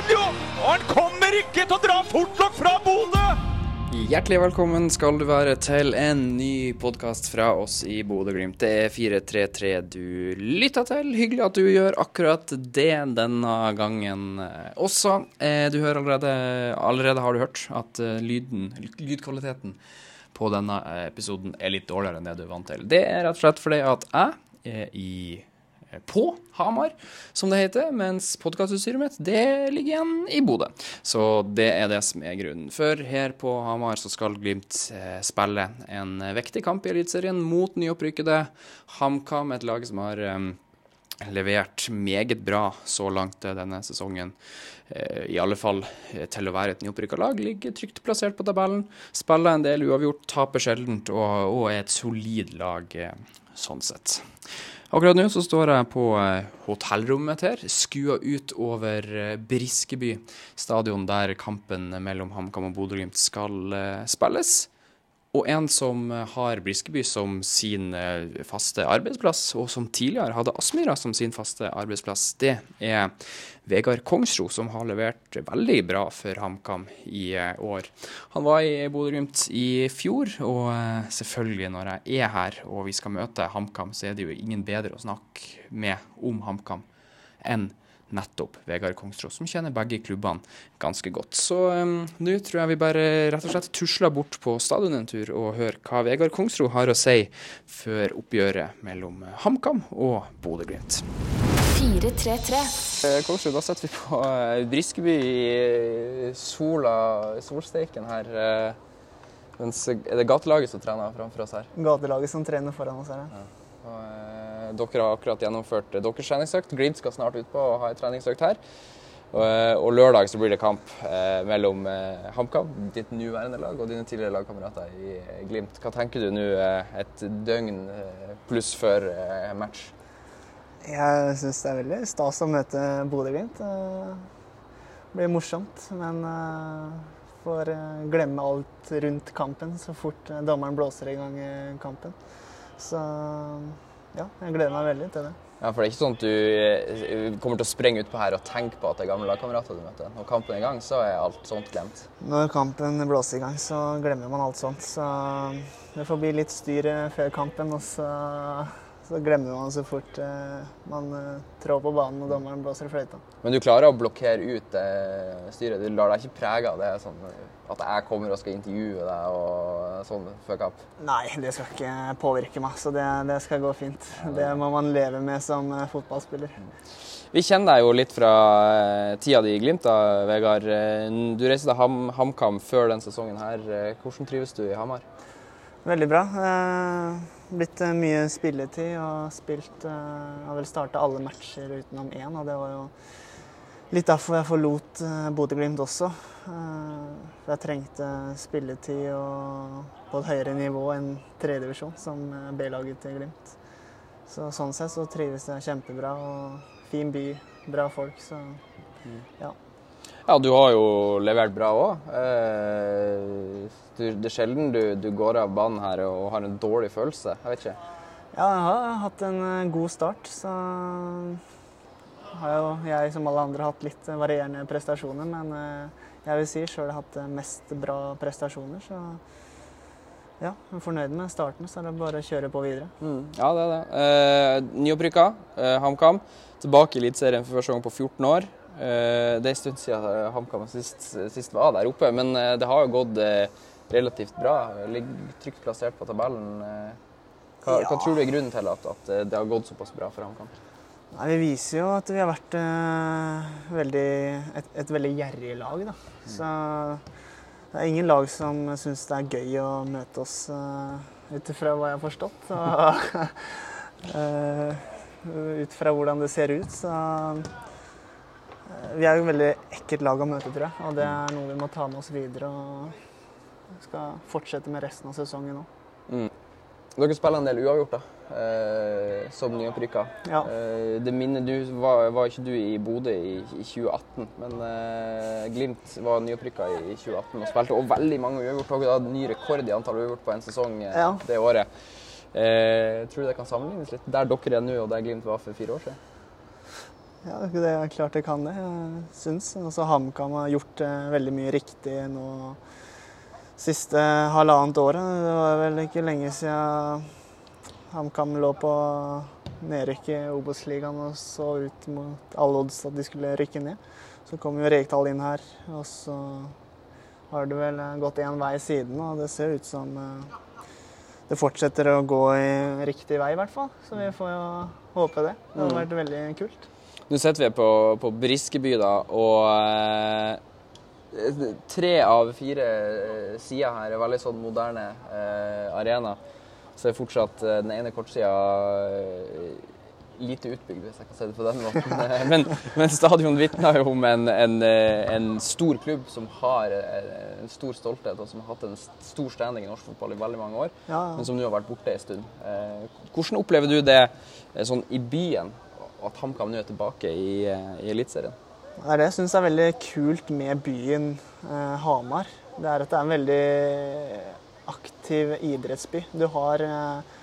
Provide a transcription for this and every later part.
Mourinho! Og han kommer ikke til å dra fort nok fra Bodø! Hjertelig velkommen skal du være til en ny podkast fra oss i Bodø-Glimt. Det er 433 du lytter til. Hyggelig at du gjør akkurat det denne gangen eh, også. Eh, Du hører allerede, allerede har du hørt at eh, lyden, lydkvaliteten på denne episoden er litt dårligere enn det du er vant til. Det er rett og slett fordi at jeg er i på Hamar, som det heter, mens podkastutstyret mitt det ligger igjen i Bodø. Så det er det som er grunnen. For her på Hamar så skal Glimt eh, spille en viktig kamp i Eliteserien mot nyopprykkede HamKam, et lag som har eh, levert meget bra så langt eh, denne sesongen. Eh, I alle fall eh, til å være et nyopprykka lag. Ligger trygt plassert på tabellen. Spiller en del uavgjort, taper sjeldent og, er et solid lag eh, sånn sett. Akkurat nå så står jeg på eh, hotellrommet her, skua ut over eh, Briskeby stadion, der kampen mellom HamKam og Bodø-Glimt skal eh, spilles. Og en som har Briskeby som sin eh, faste arbeidsplass, og som tidligere hadde Aspmyra som sin faste arbeidsplass, det er Vegard Kongsro, som har levert veldig bra for HamKam i eh, år. Han var i Bodø-Glimt i fjor, og eh, selvfølgelig når jeg er her og vi skal møte HamKam, så er det jo ingen bedre å snakke med om HamKam enn nettopp Vegard Kongsro, som kjenner begge klubbene ganske godt. Så um, nå tror jeg vi bare rett og slett tusler bort på stadion en tur og hører hva Vegard Kongsro har å si før oppgjøret mellom HamKam og Bodø-Glimt. Eh, Kongsrud, da setter vi på eh, Briskeby i sola, solsteiken her. eh, Mens, er det gatelaget som trener framfor oss her? gatelaget som trener foran oss her. ja. Og, eh, dere har akkurat gjennomført eh, deres treningsøkt. Glimt skal snart ut på å ha en treningsøkt her. Eh, og lørdag så blir det kamp eh, mellom eh, HamKam, ditt nåværende lag, og dine tidligere lagkamerater i eh, Glimt. Hva tenker du nå eh, et døgn eh, pluss før eh, match? Jeg syns det er veldig stas å møte Bodø-Glimt. Eh, Det blir morsomt, men eh, får eh, glemme alt rundt kampen så fort eh, dommeren blåser i gang eh, kampen. Så ja, jeg gleder meg veldig til det. Ja, for det er ikke sånn at du eh, kommer til å sprenge utpå her og tenke på at det er gamle lagkamerater du møter. Når kampen er i gang, så er alt sånt glemt. Når kampen blåser i gang, så glemmer man alt sånt. Så det får bli litt styr eh, før kampen, og så, så glemmer man så fort eh, man eh, trår på banen og dommeren blåser i fløyta. Men du klarer å blokkere ut det styret. Du lar deg ikke prege av det sånn at jeg kommer og skal intervjue deg og sånn før kapp? Nei, det skal ikke påvirke meg, så det, det skal gå fint. Det må man leve med som eh, fotballspiller. Vi kjenner deg jo litt fra eh, tida di i Glimt, da, Vegard. Eh, Du reiste til Ham, HamKam før den sesongen her. Eh, Hvordan trives du i Hamar? Veldig bra. Eh, blitt eh, mye spilletid og spilt eh, Har vel starta alle matcher utenom én, og det var jo litt derfor jeg forlot Bodø-Glimt også. For jeg trengte spilletid på et høyere nivå enn tredjedivisjon, som B-laget til Glimt. Så sånn sett så trives jeg kjempebra. og Fin by, bra folk, så ja. Ja, du har jo levert bra òg. Det er sjelden du, du går av banen her og har en dårlig følelse. Jeg vet ikke. Ja, jeg har hatt en eh, god start, så har jo jeg som alle andre hatt litt varierende prestasjoner. Men eh, jeg vil si sjøl hatt eh, mest bra prestasjoner, så ja, jeg er fornøyd med starten. Så er det bare å kjøre på videre. Ja, det er det. Eh, Nyopprykka, eh, HamKam. Tilbake i Eliteserien for første gang på 14 år. Eh, det er en stund siden HamKam sist, sist var der oppe, men det har jo gått relativt bra. Ligger trygt plassert på tabellen. Hva, hva, hva tror du er grunnen til at, at eh, det har gått såpass bra for HamKam? Nei, Vi viser jo at vi har vært eh, veldig, et, et veldig gjerrig lag. Da. Så det er ingen lag som syns det er gøy å møte oss, uh, ut ifra hva jeg har forstått. Og, eh, ut fra hvordan det ser ut. Så eh, Vi er jo et veldig ekkelt lag å møte, tror jeg. Og det er noe vi må ta med oss videre. Og skal fortsette med resten av sesongen nå. Dere spiller en del uavgjort, da, eh, som nyopprykka. Ja. Eh, det minner du var, var ikke du i Bodø i, i 2018, men eh, Glimt var nyopprykka i, i 2018 og spilte og veldig mange uavgjort. Dere hadde ny rekord i antall uavgjort på en sesong eh, Ja. det året. Eh, tror du det kan sammenlignes litt? Der dere er nå, og der Glimt var for fire år siden? Ja, det er klart det kan det, jeg syns. Altså, HamKam har gjort eh, veldig mye riktig nå siste halvannet året. Det var vel ikke lenge siden HamKam lå på nedrykk i Obos-ligaen og så ut mot alle odds at de skulle rykke ned. Så kom jo Rekdal inn her, og så har det vel gått én vei siden, og det ser ut som eh, det fortsetter å gå i riktig vei, i hvert fall. Så vi får jo håpe det. Det hadde vært veldig kult. Nå sitter vi på, på Briskeby, da, og eh, tre av fire eh, sider her er veldig sånn moderne eh, arena. Så er fortsatt eh, den ene kortsida eh, lite utbygd, hvis jeg kan si det på den måten. Men, men stadion vitner jo om en, en, en stor klubb som har en stor stolthet, og som har hatt en stor standing i norsk fotball i veldig mange år, Ja, men som nå har vært borte en stund. Eh, Hvordan opplever du det sånn i byen, at HamKam nå er tilbake i, i Eliteserien? Det er det jeg syns er veldig kult med byen eh, Hamar. Det er at det er en veldig aktiv idrettsby. Du har eh,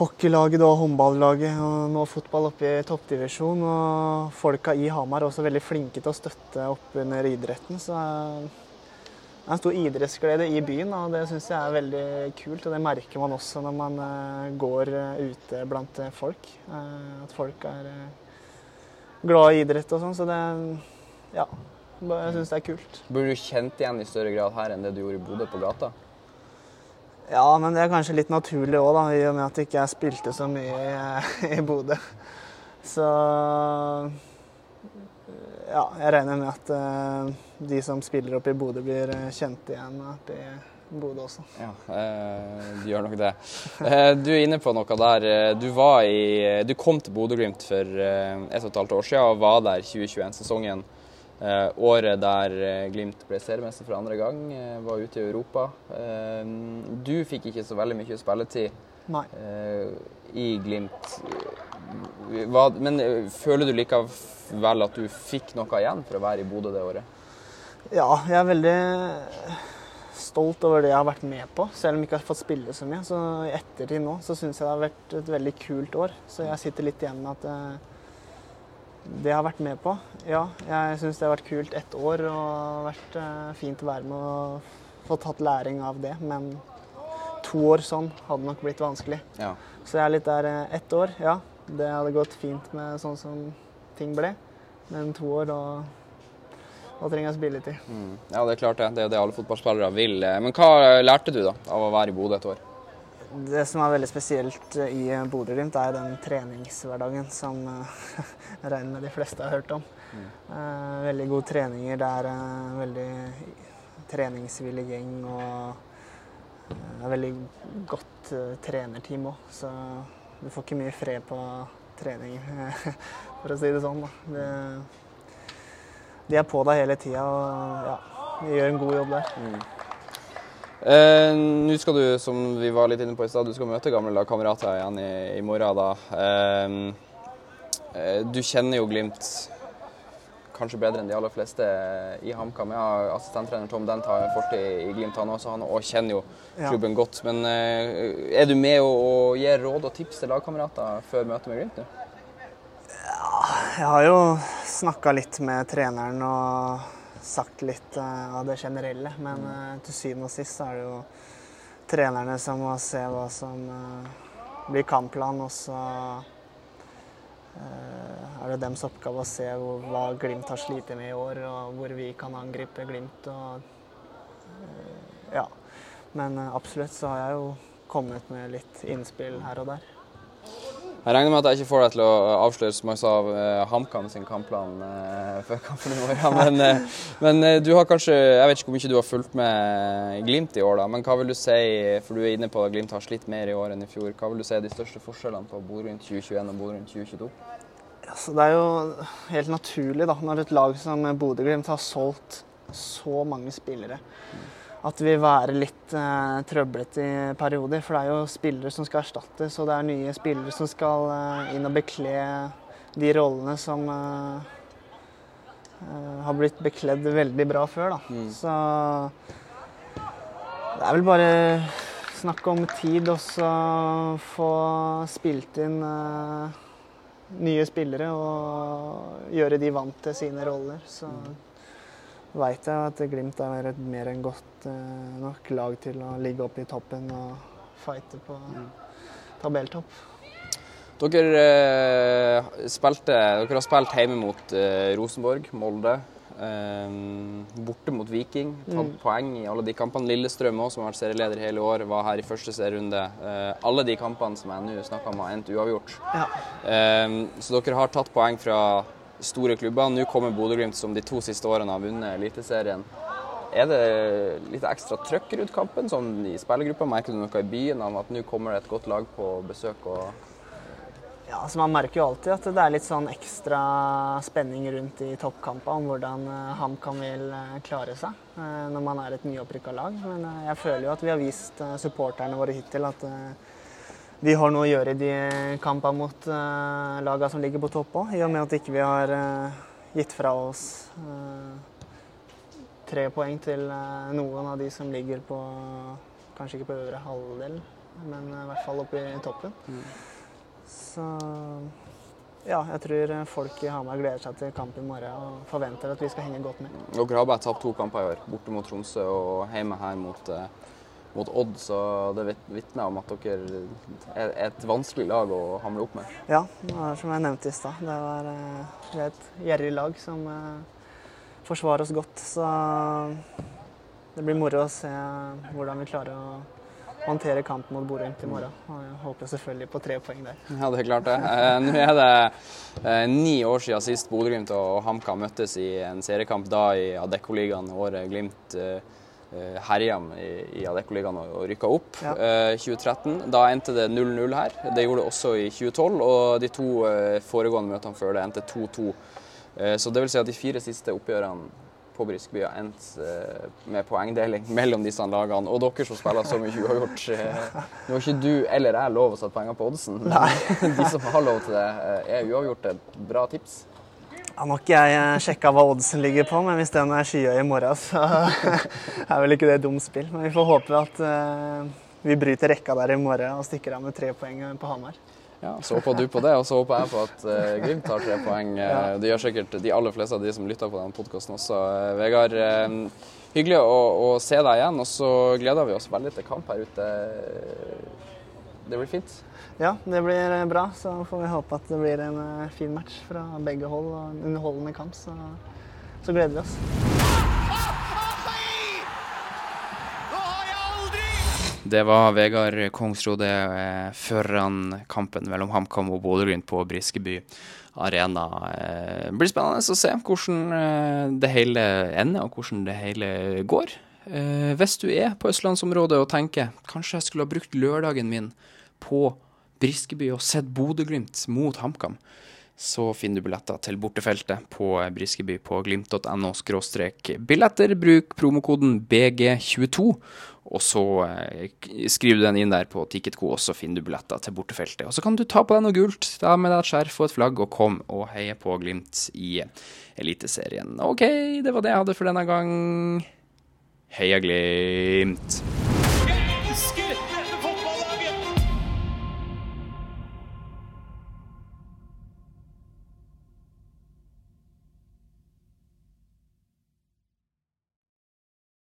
hockeylaget, du har håndballaget og nå fotball oppe i toppdivisjon. Og folka i Hamar er også veldig flinke til å støtte opp under idretten. Så eh, det er en stor idrettsglede i byen, og det syns jeg er veldig kult. Og det merker man også når man eh, går eh, ute blant folk. At folk er glad i idrett og sånn, så det Ja. Jeg syns det er kult. Burde du kjent igjen i større grad her enn det du gjorde i Bodø på gata? Ja, men det er kanskje litt naturlig òg, i og med at jeg ikke spilte så mye i, i Bodø. Så ja, jeg regner med at eh, de som spiller oppe i Bodø, blir eh, kjent igjen oppe i Bodø også. Ja, eh, du gjør nok det. Eh, du er inne på noe der. Eh, Du, var i, du kom til Bodø-Glimt for et og et halvt år siden og var der 2021-sesongen. Eh, året der Glimt ble seriemester for andre gang, var ute i Europa. Eh, du fikk ikke så veldig mye spilletid Nei. eh, i Glimt. Men føler du likevel at du fikk noe igjen for å være i Bodø det året? Ja, jeg er veldig stolt over det jeg har vært med på, selv om jeg ikke har fått spille så mye. Så i ettertid nå så syns jeg det har vært et veldig kult år. Så jeg sitter litt igjen med at eh, det jeg har vært med på Ja, jeg syns det har vært kult ett år og vært eh, fint å være med og få tatt læring av det. Men to år sånn hadde nok blitt vanskelig. Ja. Så jeg er litt der eh, ett år, ja. Det hadde gått fint med sånn som ting ble. Men to år, da, da trenger jeg spilletid. Mm. Ja, det er klart det. Det er jo det alle fotballspillere vil. Eh, Men hva lærte du da av å være i Bodø et år? Det som er veldig spesielt eh, i Bodø-Glimt, er den treningshverdagen som eh, jeg regner med de fleste har hørt om. Mm. veldig gode treninger. Det er en veldig treningsvillig gjeng og eh, et veldig godt eh, trenerteam òg. Så du får ikke mye fred på trening, for å si det sånn. Da. Det, de er på deg hele tida ja, de gjør en god jobb der. Eh, Nå skal du, som vi var litt inne på i stad, du skal møte gamle lagkamerater igjen i, i morgen. da. Eh, eh, du kjenner jo Glimt kanskje bedre enn de aller fleste i HamKam. Ja, Assistenttrener Tom Dent har fortid i Glimt, han også. Han og kjenner jo Ja. klubben godt. Men eh, er du med og, og gir råd og tips til lagkamerater før møtet med Glimt? nå? Jeg har jo snakka litt med treneren og sagt litt eh, av det generelle, men eh, til syvende og sist er det jo trenerne som må se hva som eh, blir kampplan, og så er det dems oppgave å se hvor, hva Glimt har slitt med i år, og hvor vi kan angripe Glimt. Og, ja. Men absolutt så har jeg jo kommet med litt innspill her og der. Jeg regner med at jeg ikke får deg til å avsløre så mye av eh, HamKam sin kampplan eh, før kampen i morgen. Men, eh, men eh, du har kanskje Jeg vet ikke hvor mye du har fulgt med Glimt i år, da. Men hva vil du si, for du er inne på at Glimt har slitt mer i år enn i fjor. Hva vil du si er de største forskjellene på Bodø Glimt 2021 og Bodø Glimt 2022? Altså, det er jo helt naturlig da, når et lag som Bodø-Glimt har solgt så mange spillere, at det vil være litt eh, trøblete i perioder. For det er jo spillere som skal erstattes, og det er nye spillere som skal eh, inn og bekle de rollene som eh, eh, har blitt bekledd veldig bra før. Da. Så det er vel bare snakk om tid og så få spilt inn eh, nye spillere og gjøre de vant til sine roller. Så veit jeg at Glimt er et mer enn godt eh, nok lag til å ligge oppe i toppen og fighte på tabelltopp. Dere, eh, spilte, dere har spilt hjemme mot eh, Rosenborg, Molde. eh, borte mot Viking. Tatt poeng i alle de kampene. Lillestrøm også, som har vært serieleder hele år, var her i første serierunde. Eh, alle de kampene som jeg nå snakka om, har endt uavgjort. Ja. Eh, så dere har tatt poeng fra store klubber. Nå kommer Bodø-Glimt, som de to siste årene har vunnet Eliteserien. Er det litt ekstra trøkk rundt kampen sånn i spillergruppa? Merker du noe i byen om at nå kommer det et godt lag på besøk? Ja, altså Man merker jo alltid at det er litt sånn ekstra spenning rundt i toppkampene om hvordan eh, HamKam vil eh, klare seg eh, når man er et nyopprykka lag. Men jeg føler jo at vi har vist supporterne våre hittil at vi har noe å gjøre i de kampene mot uh, lagene som ligger på topp òg, i og med at ikke vi har uh, gitt fra oss uh, tre poeng til uh, noen av de som ligger på Kanskje ikke på øvre halvdel, men eh, i hvert fall oppe i toppen. Så ja, jeg tror folk i Hamar gleder seg til kamp i morgen og forventer at vi skal henge godt med. Dere har bare tapt to kamper i år, borte mot Tromsø og hjemme her mot, eh, mot Odd. Så det vit- vitner om at dere er et vanskelig lag å hamle opp med. Ja, som jeg nevnte i stad. Det var eh, et gjerrig lag som eh, forsvarer oss godt. Så det blir moro å se hvordan vi klarer å håndtere kampen mot Bodø-Glimt i morgen. Og jeg håper selvfølgelig på tre poeng der. Ja, det er klart det. Eh, Nå er det eh, ni år siden sist Bodø-Glimt og HamKam møttes i en seriekamp, da i Adeccoligaen. Året Glimt eh, eh, herja i, i Adeccoligaen og, rykka opp. Ja. Eh, 2013. Da endte det 0-0 her. Det gjorde det også i 2012, og de to eh, foregående møtene før det endte 2-2. Eh, så det vil si at de fire siste oppgjørene på Briskeby har endt eh, med poengdeling mellom disse lagene. Og dere som spiller så mye uavgjort. eh, Nå har ikke du eller jeg lov å sette penger på oddsen. men De som har lov til det, eh, er uavgjort et bra tips. Ja, Nå har ikke jeg sjekka hva oddsen ligger på, men hvis den er skyhøy i morgen, så er vel ikke det et dumt spill. Men vi får håpe at eh, vi bryter rekka der i morgen og stikker av med tre poeng på Hamar. Ja, Så håper du på det, og så håper jeg på at uh, Glimt tar tre poeng. Eh, Ja. Det gjør sikkert de aller fleste av de som lytter på denne podkasten også. Eh, Vegard, eh, hyggelig å, å se deg igjen, og så gleder vi oss veldig til kamp her ute. Det blir fint. Ja, det blir eh, bra. Så får vi håpe at det blir en eh, fin match fra begge hold og en underholdende kamp. Så, så gleder vi oss. Det var Vegard Kongsrode før foran kampen mellom HamKam og Bodø-Glimt på Briskeby arena. Eh, Det blir spennende å se hvordan eh, det hele ender, og hvordan det hele går. Eh, Hvis du er på østlandsområdet og tenker kanskje jeg skulle ha brukt lørdagen min på Briskeby og sett Bodø-Glimt mot HamKam, så finner du billetter til bortefeltet på Briskeby på glimt.no billetter. Bruk promokoden BG22, og så eh, skriver du den inn der på Ticketco, og så finner du billetter til bortefeltet. Og så kan du ta på deg noe gult, ta med deg et skjerf og et flagg, og kom og heie på Glimt i Eliteserien. OK, det var det jeg hadde for denne gang. Heia Glimt!